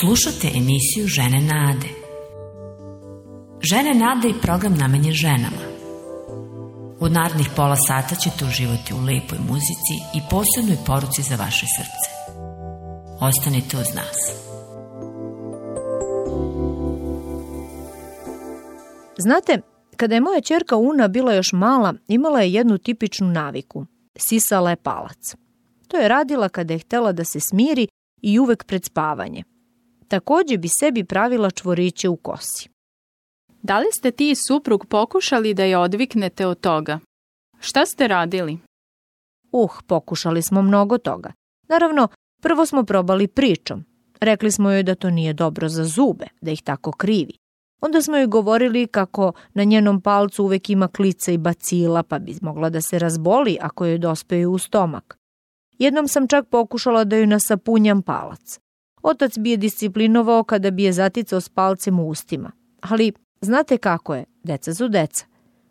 Slušate emisiju Žene Nade. Žene Nade je program namenjen ženama. U narednih pola sata ćete uživati u lepoj muzici i posebnoj poruci za vaše srce. Ostanite uz nas. Znate, kada je moja čerka Una bila još mala, imala je jednu tipičnu naviku. Sisala je palac. To je radila kada je htela da se smiri i uvek pred spavanje – Takođe bi sebi pravila čvoriće u kosi. Da li ste ti i suprug pokušali da je odviknete od toga? Šta ste radili? Uh, pokušali smo mnogo toga. Naravno, prvo smo probali pričom. Rekli smo joj da to nije dobro za zube, da ih tako krivi. Onda smo joj govorili kako na njenom palcu uvek ima klica i bacila, pa bi mogla da se razboli ako joj dospeju u stomak. Jednom sam čak pokušala da ju nasapunjam palac. Otac bi je disciplinovao kada bi je zaticao s palcem u ustima. Ali znate kako je, deca su deca.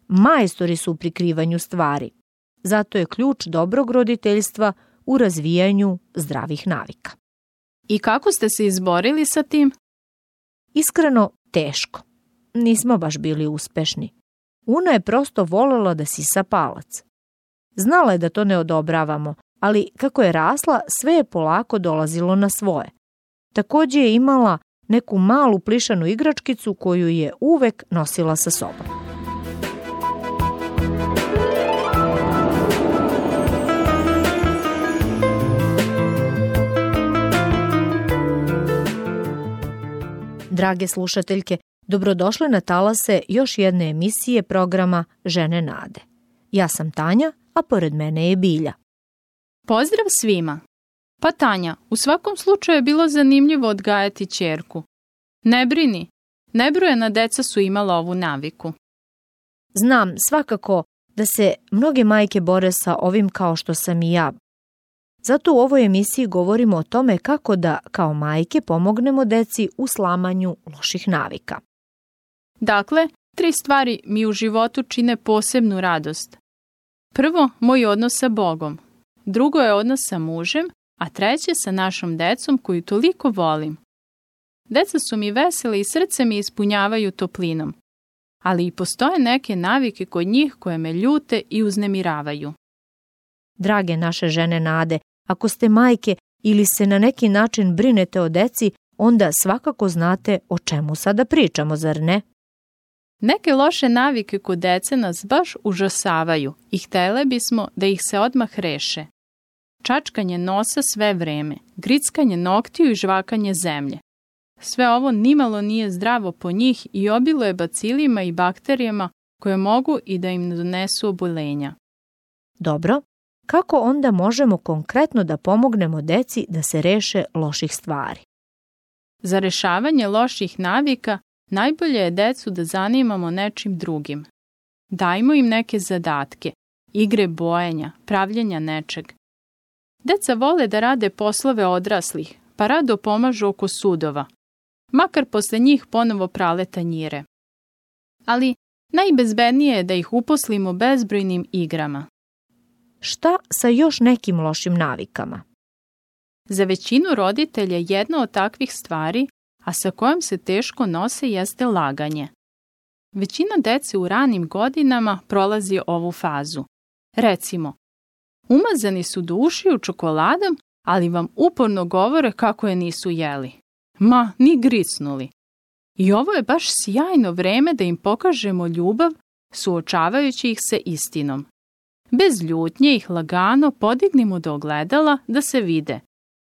Majstori su u prikrivanju stvari. Zato je ključ dobrog roditeljstva u razvijanju zdravih navika. I kako ste se izborili sa tim? Iskreno, teško. Nismo baš bili uspešni. Una je prosto volela da sisa palac. Znala je da to ne odobravamo, ali kako je rasla, sve je polako dolazilo na svoje. Takođe je imala neku malu plišanu igračkicu koju je uvek nosila sa sobom. Drage slušateljke, dobrodošle na talase još jedne emisije programa Žene nade. Ja sam Tanja, a pored mene je Bilja. Pozdrav svima! Pa Tanja, u svakom slučaju je bilo zanimljivo odgajati čerku. Ne brini, nebrojena deca su imala ovu naviku. Znam svakako da se mnoge majke bore sa ovim kao što sam i ja. Zato u ovoj emisiji govorimo o tome kako da kao majke pomognemo deci u slamanju loših navika. Dakle, tri stvari mi u životu čine posebnu radost. Prvo, moj odnos sa Bogom. Drugo je odnos sa mužem a treće sa našom decom koju toliko volim. Deca su mi vesele i srce mi ispunjavaju toplinom, ali i postoje neke navike kod njih koje me ljute i uznemiravaju. Drage naše žene nade, ako ste majke ili se na neki način brinete o deci, onda svakako znate o čemu sada pričamo, zar ne? Neke loše navike kod dece nas baš užasavaju i htele bismo da ih se odmah reše čačkanje nosa sve vreme, grickanje noktiju i žvakanje zemlje. Sve ovo nimalo nije zdravo po njih i obilo je bacilima i bakterijama koje mogu i da im donesu obolenja. Dobro, kako onda možemo konkretno da pomognemo deci da se reše loših stvari? Za rešavanje loših navika najbolje je decu da zanimamo nečim drugim. Dajmo im neke zadatke, igre bojanja, pravljenja nečeg. Deca vole da rade poslove odraslih, pa rado pomažu oko sudova. Makar posle njih ponovo prale tanjire. Ali najbezbednije je da ih uposlimo bezbrojnim igrama. Šta sa još nekim lošim navikama? Za većinu roditelja jedna od takvih stvari, a sa kojom se teško nose, jeste laganje. Većina dece u ranim godinama prolazi ovu fazu. Recimo, Umazani su dušiju čokoladom, ali vam uporno govore kako je nisu jeli. Ma, ni grisnuli. I ovo je baš sjajno vreme da im pokažemo ljubav suočavajući ih se istinom. Bez ljutnje ih lagano podignimo do ogledala da se vide.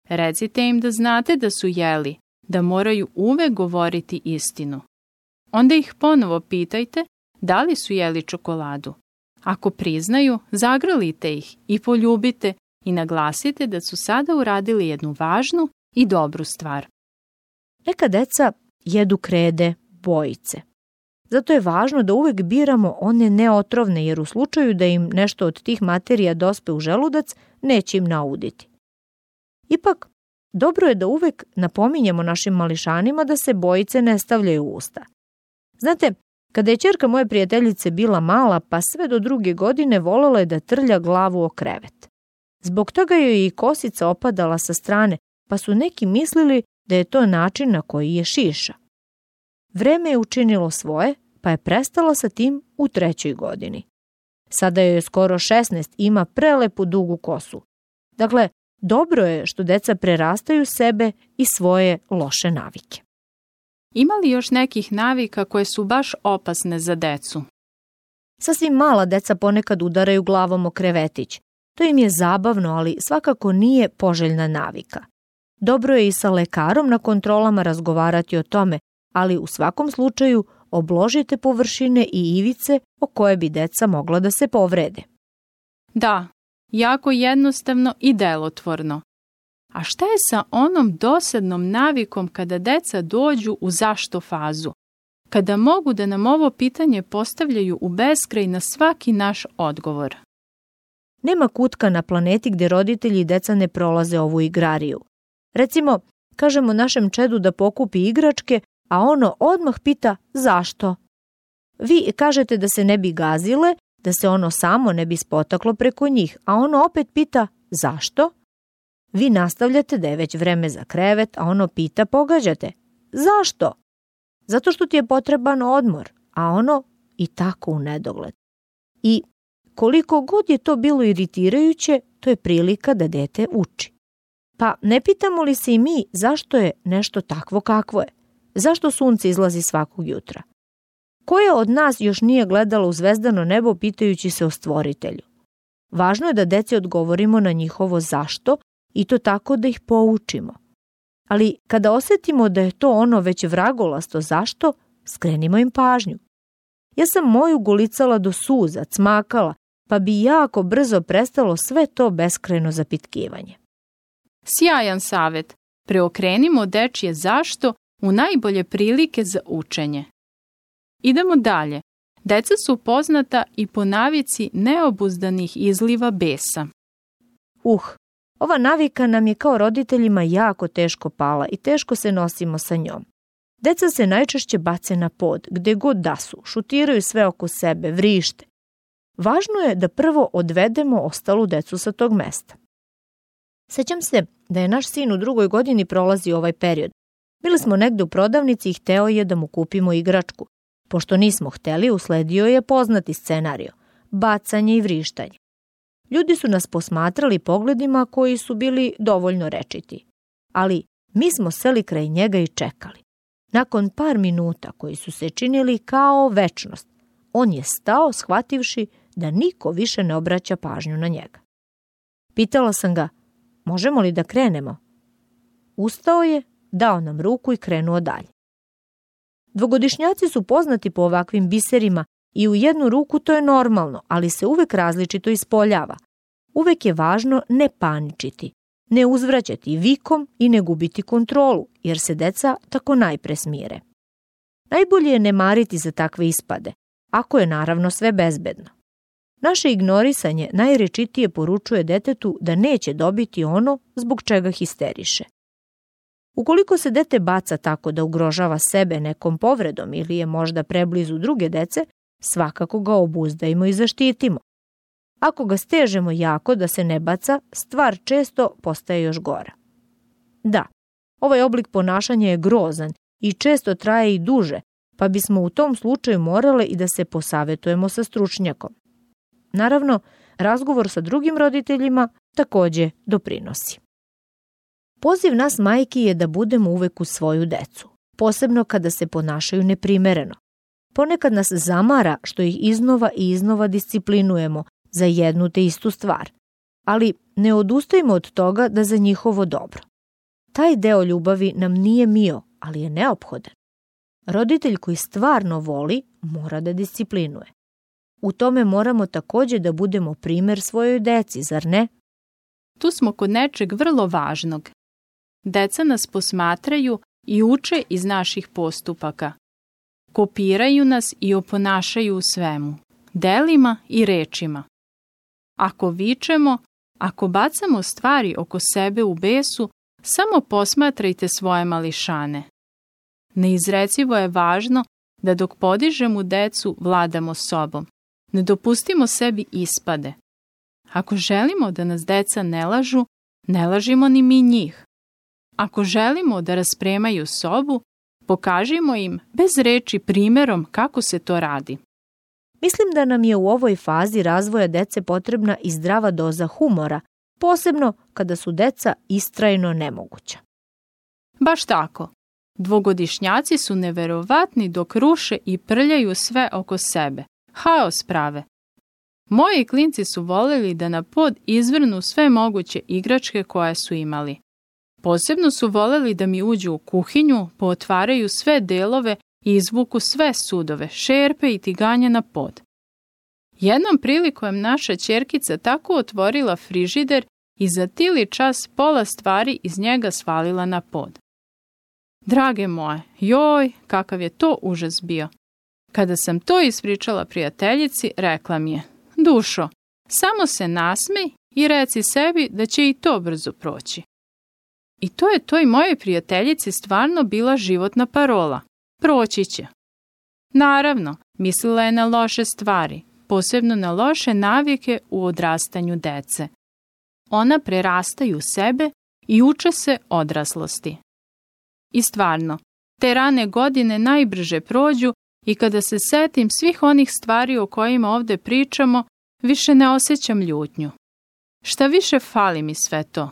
Recite im da znate da su jeli, da moraju uvek govoriti istinu. Onda ih ponovo pitajte da li su jeli čokoladu. Ako priznaju, zagrlite ih i poljubite i naglasite da su sada uradili jednu važnu i dobru stvar. Neka deca jedu krede, bojice. Zato je važno da uvek biramo one neotrovne jer u slučaju da im nešto od tih materija dospe u želudac, neće im nauditi. Ipak, dobro je da uvek napominjemo našim mališanima da se bojice ne stavljaju u usta. Znate, Kada je čerka moje prijateljice bila mala, pa sve do druge godine volela je da trlja glavu o krevet. Zbog toga joj je i kosica opadala sa strane, pa su neki mislili da je to način na koji je šiša. Vreme je učinilo svoje, pa je prestala sa tim u trećoj godini. Sada joj je skoro 16 ima prelepu dugu kosu. Dakle, dobro je što deca prerastaju sebe i svoje loše navike. Ima li još nekih navika koje su baš opasne za decu? Sasvim mala deca ponekad udaraju glavom o krevetić. To im je zabavno, ali svakako nije poželjna navika. Dobro je i sa lekarom na kontrolama razgovarati o tome, ali u svakom slučaju obložite površine i ivice o koje bi deca mogla da se povrede. Da, jako jednostavno i delotvorno. A šta je sa onom dosadnom navikom kada deca dođu u zašto fazu? Kada mogu da nam ovo pitanje postavljaju u beskraj na svaki naš odgovor. Nema kutka na planeti gde roditelji i deca ne prolaze ovu igrariju. Recimo, kažemo našem čedu da pokupi igračke, a ono odmah pita zašto. Vi kažete da se ne bi gazile, da se ono samo ne bi spotaklo preko njih, a ono opet pita zašto, Vi nastavljate da je već vreme za krevet, a ono pita pogađate. Zašto? Zato što ti je potreban odmor, a ono i tako u nedogled. I koliko god je to bilo iritirajuće, to je prilika da dete uči. Pa ne pitamo li se i mi zašto je nešto takvo kakvo je? Zašto sunce izlazi svakog jutra? Koje od nas još nije gledalo u zvezdano nebo pitajući se o stvoritelju? Važno je da deci odgovorimo na njihovo zašto, i to tako da ih poučimo. Ali kada osetimo da je to ono već vragolasto zašto, skrenimo im pažnju. Ja sam moju gulicala do suza, cmakala, pa bi jako brzo prestalo sve to beskreno zapitkivanje. Sjajan savet. Preokrenimo dečje zašto u najbolje prilike za učenje. Idemo dalje. Deca su poznata i po navici neobuzdanih izliva besa. Uh, Ova navika nam je kao roditeljima jako teško pala i teško se nosimo sa njom. Deca se najčešće bace na pod, gde god da su, šutiraju sve oko sebe, vrište. Važno je da prvo odvedemo ostalu decu sa tog mesta. Sećam se da je naš sin u drugoj godini prolazio ovaj period. Bili smo negde u prodavnici i hteo je da mu kupimo igračku. Pošto nismo hteli, usledio je poznati scenario. Bacanje i vrištanje. Ljudi su nas posmatrali pogledima koji su bili dovoljno rečiti. Ali mi smo seli kraj njega i čekali. Nakon par minuta koji su se činili kao večnost, on je stao shvativši da niko više ne obraća pažnju na njega. Pitala sam ga, možemo li da krenemo? Ustao je, dao nam ruku i krenuo dalje. Dvogodišnjaci su poznati po ovakvim biserima I u jednu ruku to je normalno, ali se uvek različito ispoljava. Uvek je važno ne paničiti, ne uzvraćati vikom i ne gubiti kontrolu, jer se deca tako najpre smire. Najbolje je ne mariti za takve ispade, ako je naravno sve bezbedno. Naše ignorisanje najrečitije poručuje detetu da neće dobiti ono zbog čega histeriše. Ukoliko se dete baca tako da ugrožava sebe nekom povredom ili je možda preblizu druge dece, Svakako ga obuzdajmo i zaštitimo. Ako ga stežemo jako da se ne baca, stvar često postaje još gora. Da, ovaj oblik ponašanja je grozan i često traje i duže, pa bismo u tom slučaju morale i da se posavetujemo sa stručnjakom. Naravno, razgovor sa drugim roditeljima takođe doprinosi. Poziv nas majki je da budemo uvek u svoju decu, posebno kada se ponašaju neprimereno, Ponekad nas zamara što ih iznova i iznova disciplinujemo za jednu te istu stvar, ali ne odustajemo od toga da za njihovo dobro. Taj deo ljubavi nam nije mio, ali je neophodan. Roditelj koji stvarno voli mora da disciplinuje. U tome moramo takođe da budemo primer svojoj deci, zar ne? Tu smo kod nečeg vrlo važnog. Deca nas posmatraju i uče iz naših postupaka, kopiraju nas i oponašaju u svemu, delima i rečima. Ako vičemo, ako bacamo stvari oko sebe u besu, samo posmatrajte svoje mališane. Neizrecivo je važno da dok podižemo decu vladamo sobom. Ne dopustimo sebi ispade. Ako želimo da nas deca ne lažu, ne lažimo ni mi njih. Ako želimo da raspremaju sobu, Pokažimo im bez reči primerom kako se to radi. Mislim da nam je u ovoj fazi razvoja dece potrebna i zdrava doza humora, posebno kada su deca istrajno nemoguća. Baš tako. Dvogodišnjaci su neverovatni dok ruše i prljaju sve oko sebe. Haos prave. Moji klinci su voljeli da na pod izvrnu sve moguće igračke koje su imali. Posebno su voleli da mi uđu u kuhinju, pootvaraju sve delove i izvuku sve sudove, šerpe i tiganje na pod. Jednom prilikom naša čerkica tako otvorila frižider i za tili čas pola stvari iz njega svalila na pod. Drage moje, joj, kakav je to užas bio. Kada sam to ispričala prijateljici, rekla mi je, dušo, samo se nasmej i reci sebi da će i to brzo proći. I to je toj mojoj prijateljici stvarno bila životna parola. Proći će. Naravno, mislila je na loše stvari, posebno na loše navike u odrastanju dece. Ona prerastaju sebe i uče se odraslosti. I stvarno, te rane godine najbrže prođu i kada se setim svih onih stvari o kojima ovde pričamo, više ne osjećam ljutnju. Šta više fali mi sve to.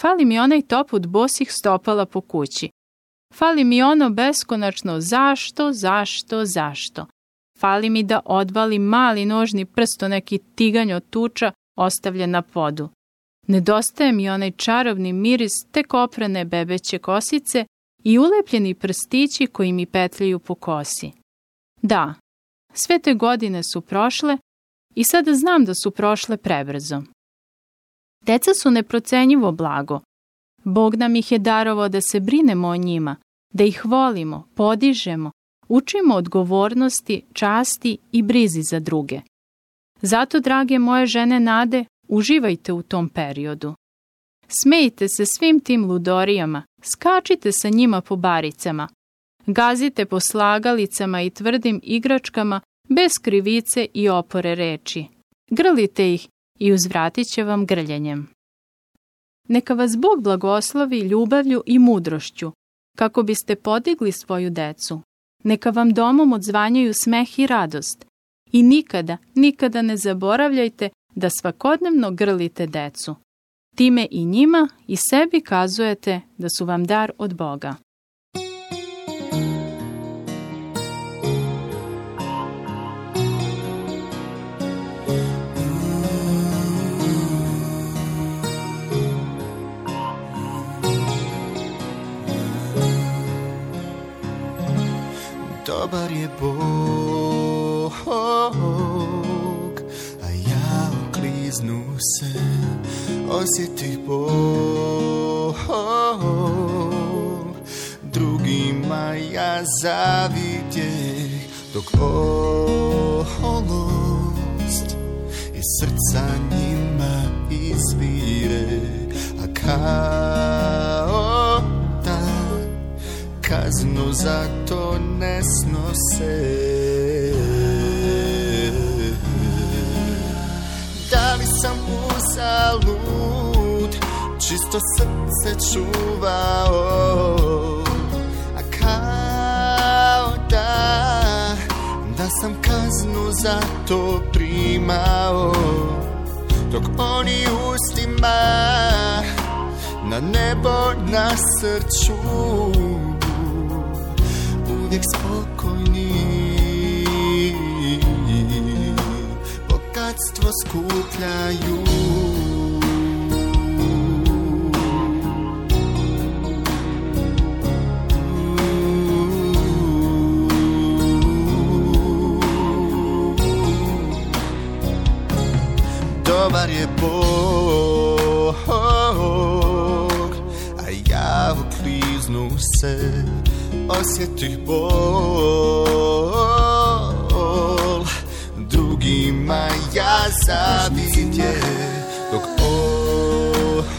Fali mi onaj toput bosih stopala po kući. Fali mi ono beskonačno zašto, zašto, zašto. Fali mi da odvali mali nožni prsto neki tiganj od tuča ostavljen na podu. Nedostaje mi onaj čarobni miris tek oprane bebeće kosice i ulepljeni prstići koji mi petljaju po kosi. Da, sve te godine su prošle i sada znam da su prošle prebrzo. Deca su neprocenjivo blago. Bog nam ih je darovao da se brinemo o njima, da ih volimo, podižemo, učimo odgovornosti, časti i brizi za druge. Zato, drage moje žene nade, uživajte u tom periodu. Smejte se svim tim ludorijama, skačite sa njima po baricama, gazite po slagalicama i tvrdim igračkama bez krivice i opore reči. Grlite ih i uzvratit će vam grljenjem. Neka vas Bog blagoslovi ljubavlju i mudrošću, kako biste podigli svoju decu. Neka vam domom odzvanjaju smeh i radost. I nikada, nikada ne zaboravljajte da svakodnevno grlite decu. Time i njima i sebi kazujete da su vam dar od Boga. Kalvar je Bog A ja okliznu se osjeti Bog Drugima ja zavidje Dok oholost Iz srca njima izvire A kao kaznu za to ne snose Da li sam uzalud Čisto srce čuvao A kao da Da sam kaznu za to primao Dok oni ustima Na nebo na nasrću uvijek spokojni Bogatstvo skupljaju Dobar je Bog, a ja vkliznu se. osjetih bol Drugima ja zavidje Dok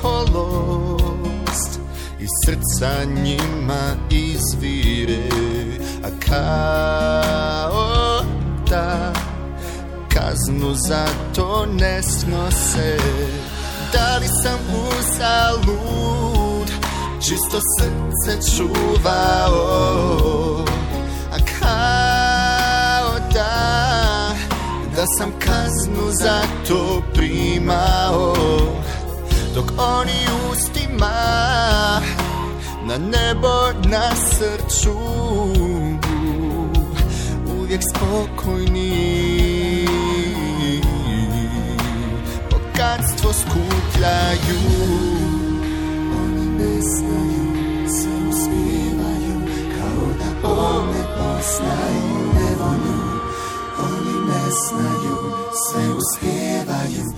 oholost iz srca njima izvire A kao da kaznu za to ne snose Da li sam uzalud Čisto srce čuvao A kao da Da sam kaznu za to primao Dok oni ustima Na nebo na srču Uvijek spokojni Bogatstvo skupljaju znaju, samo spivaju, kao da one poznaju nevolju. Oni ne znaju, sve uspjevaju.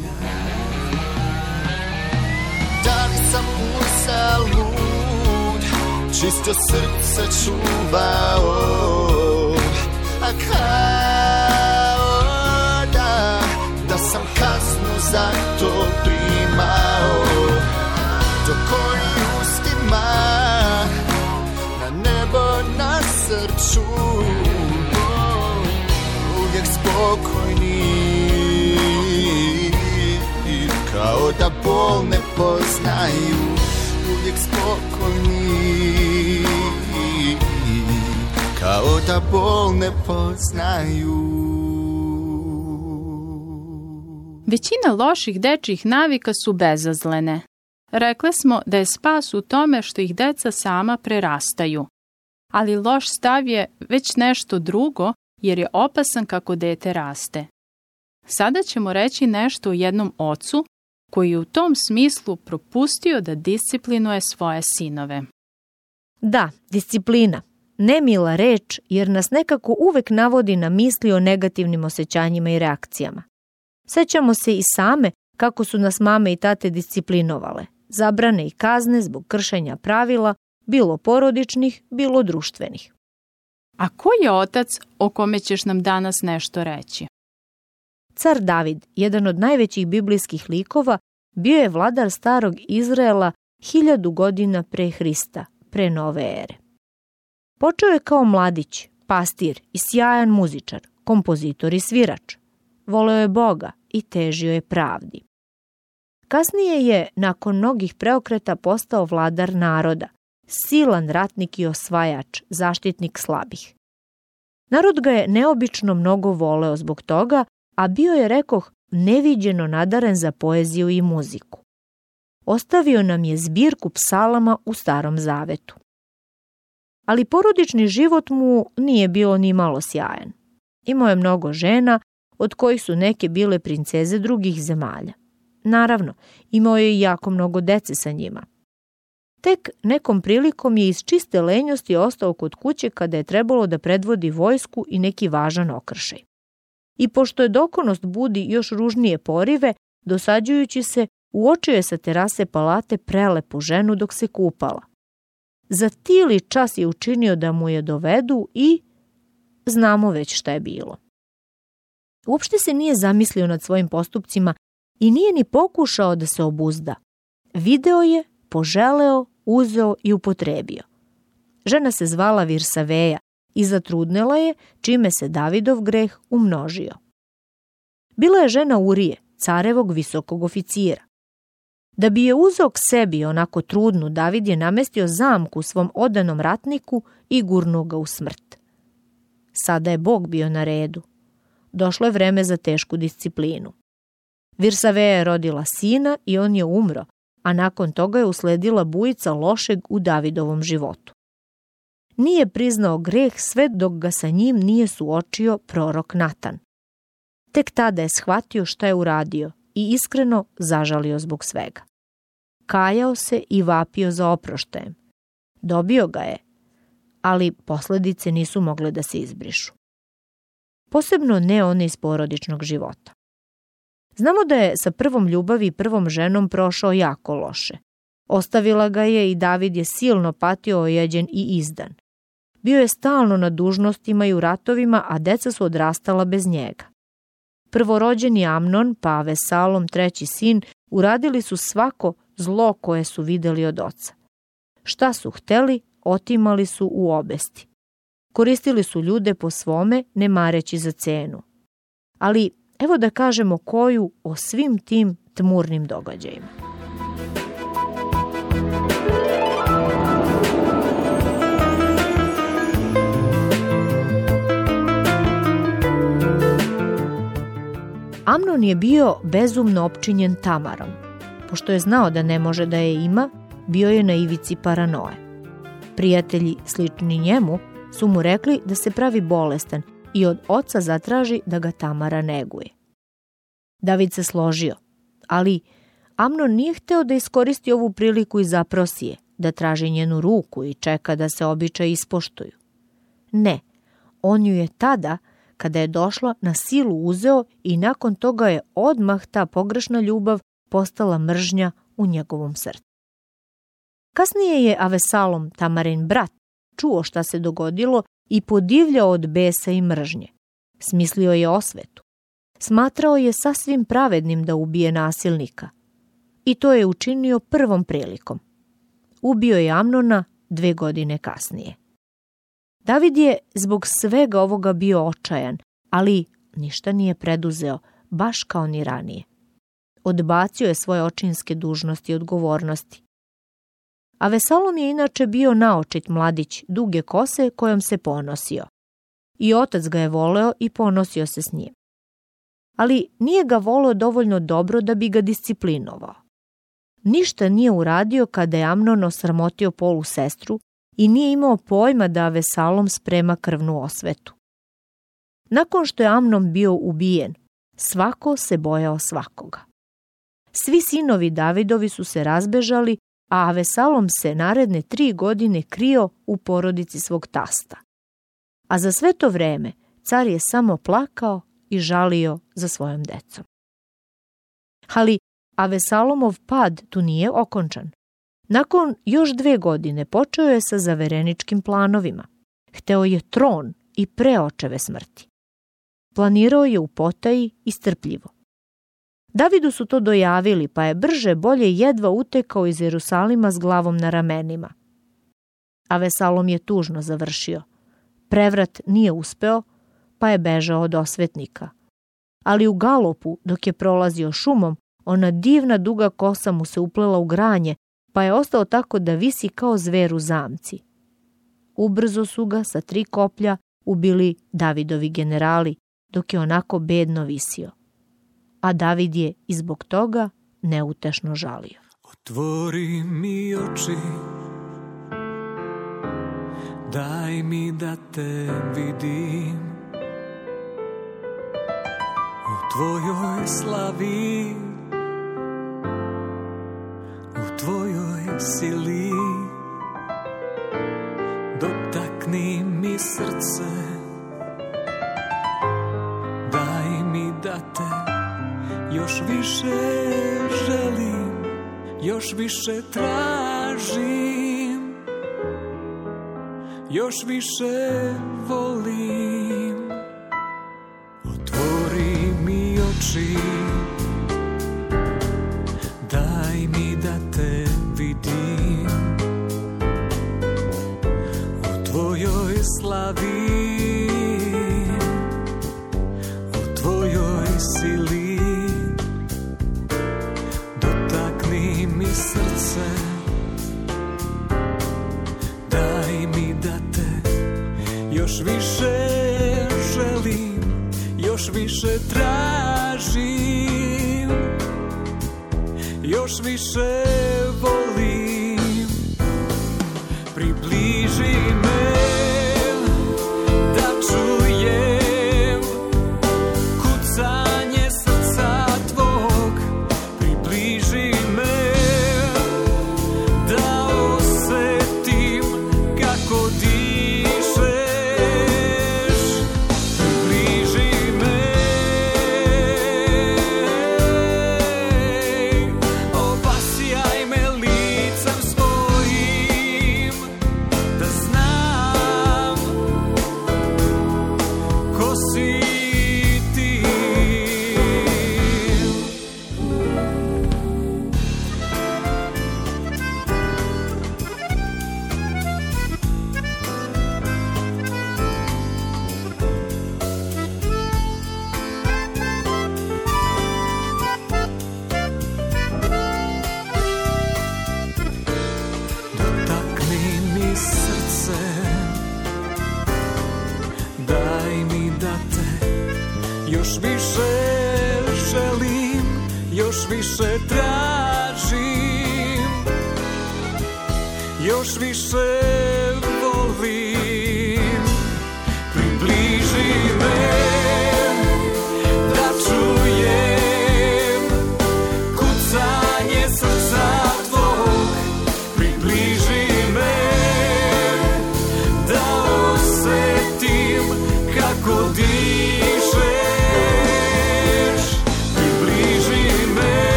Da li sam uzalud, čisto srce čuvao, a kao da, da sam kasno zanio. bol ne poznaju Uvijek spokojni Kao da bol ne poznaju Većina loših dečjih navika su bezazlene. Rekle smo da je spas u tome što ih deca sama prerastaju. Ali loš stav je već nešto drugo jer je opasan kako dete raste. Sada ćemo reći nešto o jednom ocu koji je u tom smislu propustio da disciplinuje svoje sinove. Da, disciplina. Nemila reč jer nas nekako uvek navodi na misli o negativnim osjećanjima i reakcijama. Sećamo se i same kako su nas mame i tate disciplinovale, zabrane i kazne zbog kršenja pravila, bilo porodičnih, bilo društvenih. A ko je otac o kome ćeš nam danas nešto reći? Car David, jedan od najvećih biblijskih likova, bio je vladar starog Izraela hiljadu godina pre Hrista, pre nove ere. Počeo je kao mladić, pastir i sjajan muzičar, kompozitor i svirač. Voleo je Boga i težio je pravdi. Kasnije je, nakon mnogih preokreta, postao vladar naroda, silan ratnik i osvajač, zaštitnik slabih. Narod ga je neobično mnogo voleo zbog toga a bio je, rekoh, neviđeno nadaren za poeziju i muziku. Ostavio nam je zbirku psalama u Starom Zavetu. Ali porodični život mu nije bio ni malo sjajan. Imao je mnogo žena, od kojih su neke bile princeze drugih zemalja. Naravno, imao je i jako mnogo dece sa njima. Tek nekom prilikom je iz čiste lenjosti ostao kod kuće kada je trebalo da predvodi vojsku i neki važan okršaj i pošto je dokonost budi još ružnije porive, dosađujući se, uočio je sa terase palate prelepu ženu dok se kupala. Za tili čas je učinio da mu je dovedu i znamo već šta je bilo. Uopšte se nije zamislio nad svojim postupcima i nije ni pokušao da se obuzda. Video je, poželeo, uzeo i upotrebio. Žena se zvala Virsaveja i zatrudnela je, čime se Davidov greh umnožio. Bila je žena Urije, carevog visokog oficira. Da bi je uzeo k sebi onako trudnu, David je namestio zamku svom odanom ratniku i gurnuo ga u smrt. Sada je Bog bio na redu. Došlo je vreme za tešku disciplinu. Virsaveja je rodila sina i on je umro, a nakon toga je usledila bujica lošeg u Davidovom životu nije priznao greh sve dok ga sa njim nije suočio prorok Natan. Tek tada je shvatio šta je uradio i iskreno zažalio zbog svega. Kajao se i vapio za oproštajem. Dobio ga je, ali posledice nisu mogle da se izbrišu. Posebno ne one iz porodičnog života. Znamo da je sa prvom ljubavi i prvom ženom prošao jako loše. Ostavila ga je i David je silno patio ojeđen i izdan. Bio je stalno na dužnostima i u ratovima, a deca su odrastala bez njega. Prvorođeni Amnon, pa Vesalom, treći sin, uradili su svako zlo koje su videli od oca. Šta su hteli, otimali su u obesti. Koristili su ljude po svome, ne mareći za cenu. Ali evo da kažemo koju o svim tim tmurnim događajima. Amnon je bio bezumno opčinjen Tamarom. Pošto je znao da ne može da je ima, bio je na ivici paranoje. Prijatelji, slični njemu, su mu rekli da se pravi bolestan i od oca zatraži da ga Tamara neguje. David se složio, ali Amnon nije hteo da iskoristi ovu priliku i zaprosi je, da traži njenu ruku i čeka da se običaj ispoštuju. Ne, on ju je tada – Kada je došla, na silu uzeo i nakon toga je odmah ta pogrešna ljubav postala mržnja u njegovom srcu. Kasnije je Avesalom, Tamarin brat, čuo šta se dogodilo i podivljao od besa i mržnje. Smislio je osvetu. Smatrao je sasvim pravednim da ubije nasilnika. I to je učinio prvom prilikom. Ubio je Amnona dve godine kasnije. David je zbog svega ovoga bio očajan, ali ništa nije preduzeo, baš kao ni ranije. Odbacio je svoje očinske dužnosti i odgovornosti. A Vesalom je inače bio naočit mladić duge kose kojom se ponosio. I otac ga je voleo i ponosio se s njim. Ali nije ga voleo dovoljno dobro da bi ga disciplinovao. Ništa nije uradio kada je Amnon osramotio polu sestru i nije imao pojma da Vesalom sprema krvnu osvetu. Nakon što je Amnon bio ubijen, svako se bojao svakoga. Svi sinovi Davidovi su se razbežali, a Avesalom se naredne tri godine krio u porodici svog tasta. A za sve to vreme car je samo plakao i žalio za svojom decom. Ali Avesalomov pad tu nije okončan. Nakon još dve godine počeo je sa zavereničkim planovima. Hteo je tron i pre očeve smrti. Planirao je u potaji i strpljivo. Davidu su to dojavili, pa je brže bolje jedva utekao iz Jerusalima s glavom na ramenima. A Vesalom je tužno završio. Prevrat nije uspeo, pa je bežao od osvetnika. Ali u galopu, dok je prolazio šumom, ona divna duga kosa mu se uplela u granje, pa je ostao tako da visi kao zver u zamci. Ubrzo su ga sa tri koplja ubili Davidovi generali, dok je onako bedno visio. A David je i zbog toga neutešno žalio. Otvori mi oči, daj mi da te vidim. U tvojoj slavi tvojoj sili Dotakni mi srce Daj mi da te još više želim Još više tražim Još više volim Otvori mi oči više tražim Još više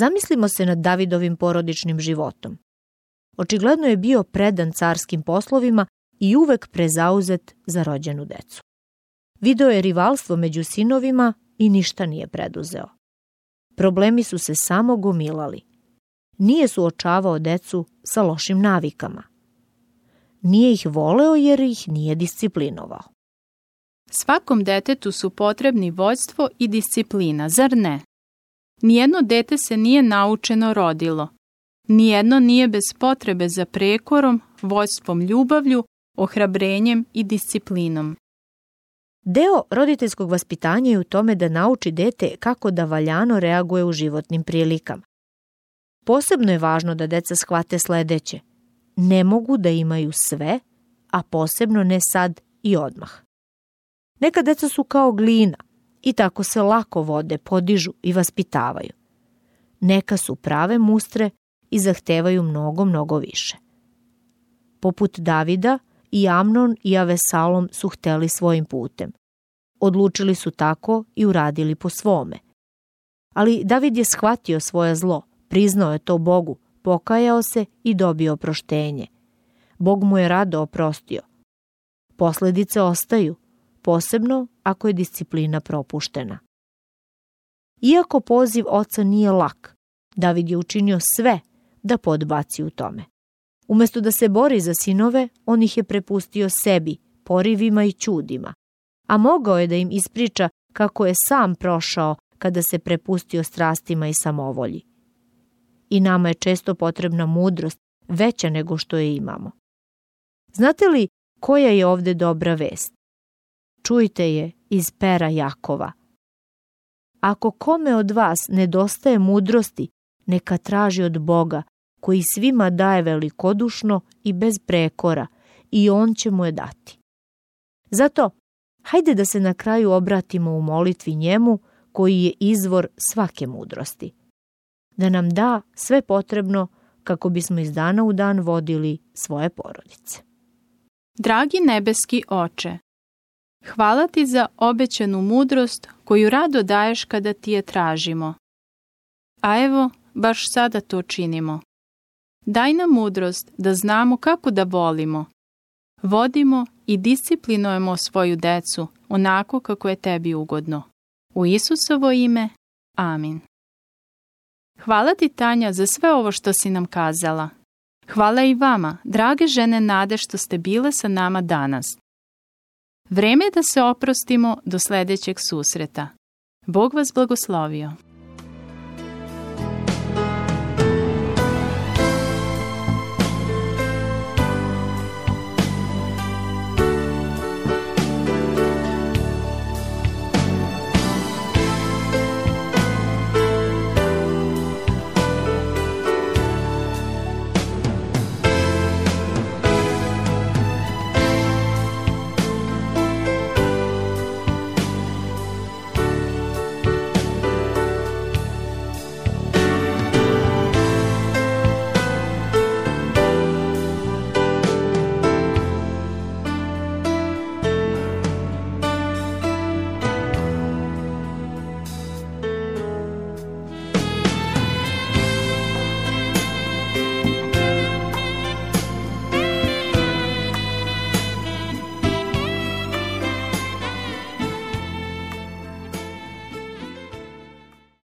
Zamislimo se nad Davidovim porodičnim životom. Očigledno je bio predan carskim poslovima i uvek prezauzet za rođenu decu. Video je rivalstvo među sinovima i ništa nije preduzeo. Problemi su se samo gomilali. Nije suočavao decu sa lošim navikama. Nije ih voleo jer ih nije disciplinovao. Svakom detetu su potrebni vođstvo i disciplina, zar ne? Nijedno dete se nije naučeno rodilo. Nijedno nije bez potrebe za prekorom, vojstvom ljubavlju, ohrabrenjem i disciplinom. Deo roditeljskog vaspitanja je u tome da nauči dete kako da valjano reaguje u životnim prilikama. Posebno je važno da deca shvate sledeće. Ne mogu da imaju sve, a posebno ne sad i odmah. Neka deca su kao glina – i tako se lako vode, podižu i vaspitavaju. Neka su prave mustre i zahtevaju mnogo, mnogo više. Poput Davida, i Amnon i Avesalom su hteli svojim putem. Odlučili su tako i uradili po svome. Ali David je shvatio svoje zlo, priznao je to Bogu, pokajao se i dobio oproštenje. Bog mu je rado oprostio. Posledice ostaju, posebno ako je disciplina propuštena. Iako poziv oca nije lak, David je učinio sve da podbaci u tome. Umesto da se bori za sinove, on ih je prepustio sebi, porivima i čudima, a mogao je da im ispriča kako je sam prošao kada se prepustio strastima i samovolji. I nama je često potrebna mudrost veća nego što je imamo. Znate li koja je ovde dobra vest? Čujte je iz pera Jakova. Ako kome od vas nedostaje mudrosti, neka traži od Boga, koji svima daje velikodušno i bez prekora, i On će mu je dati. Zato, hajde da se na kraju obratimo u molitvi njemu, koji je izvor svake mudrosti. Da nam da sve potrebno kako bismo iz dana u dan vodili svoje porodice. Dragi nebeski oče, Hvala ti za obećanu mudrost koju rado daješ kada ti je tražimo. A evo, baš sada to činimo. Daj nam mudrost da znamo kako da volimo. Vodimo i disciplinujemo svoju decu onako kako je tebi ugodno. U Isusovo ime, amin. Hvala ti Tanja za sve ovo što si nam kazala. Hvala i vama, drage žene Nade, što ste bile sa nama danas. Vreme je da se oprostimo do sledećeg susreta. Bog vas blagoslovio.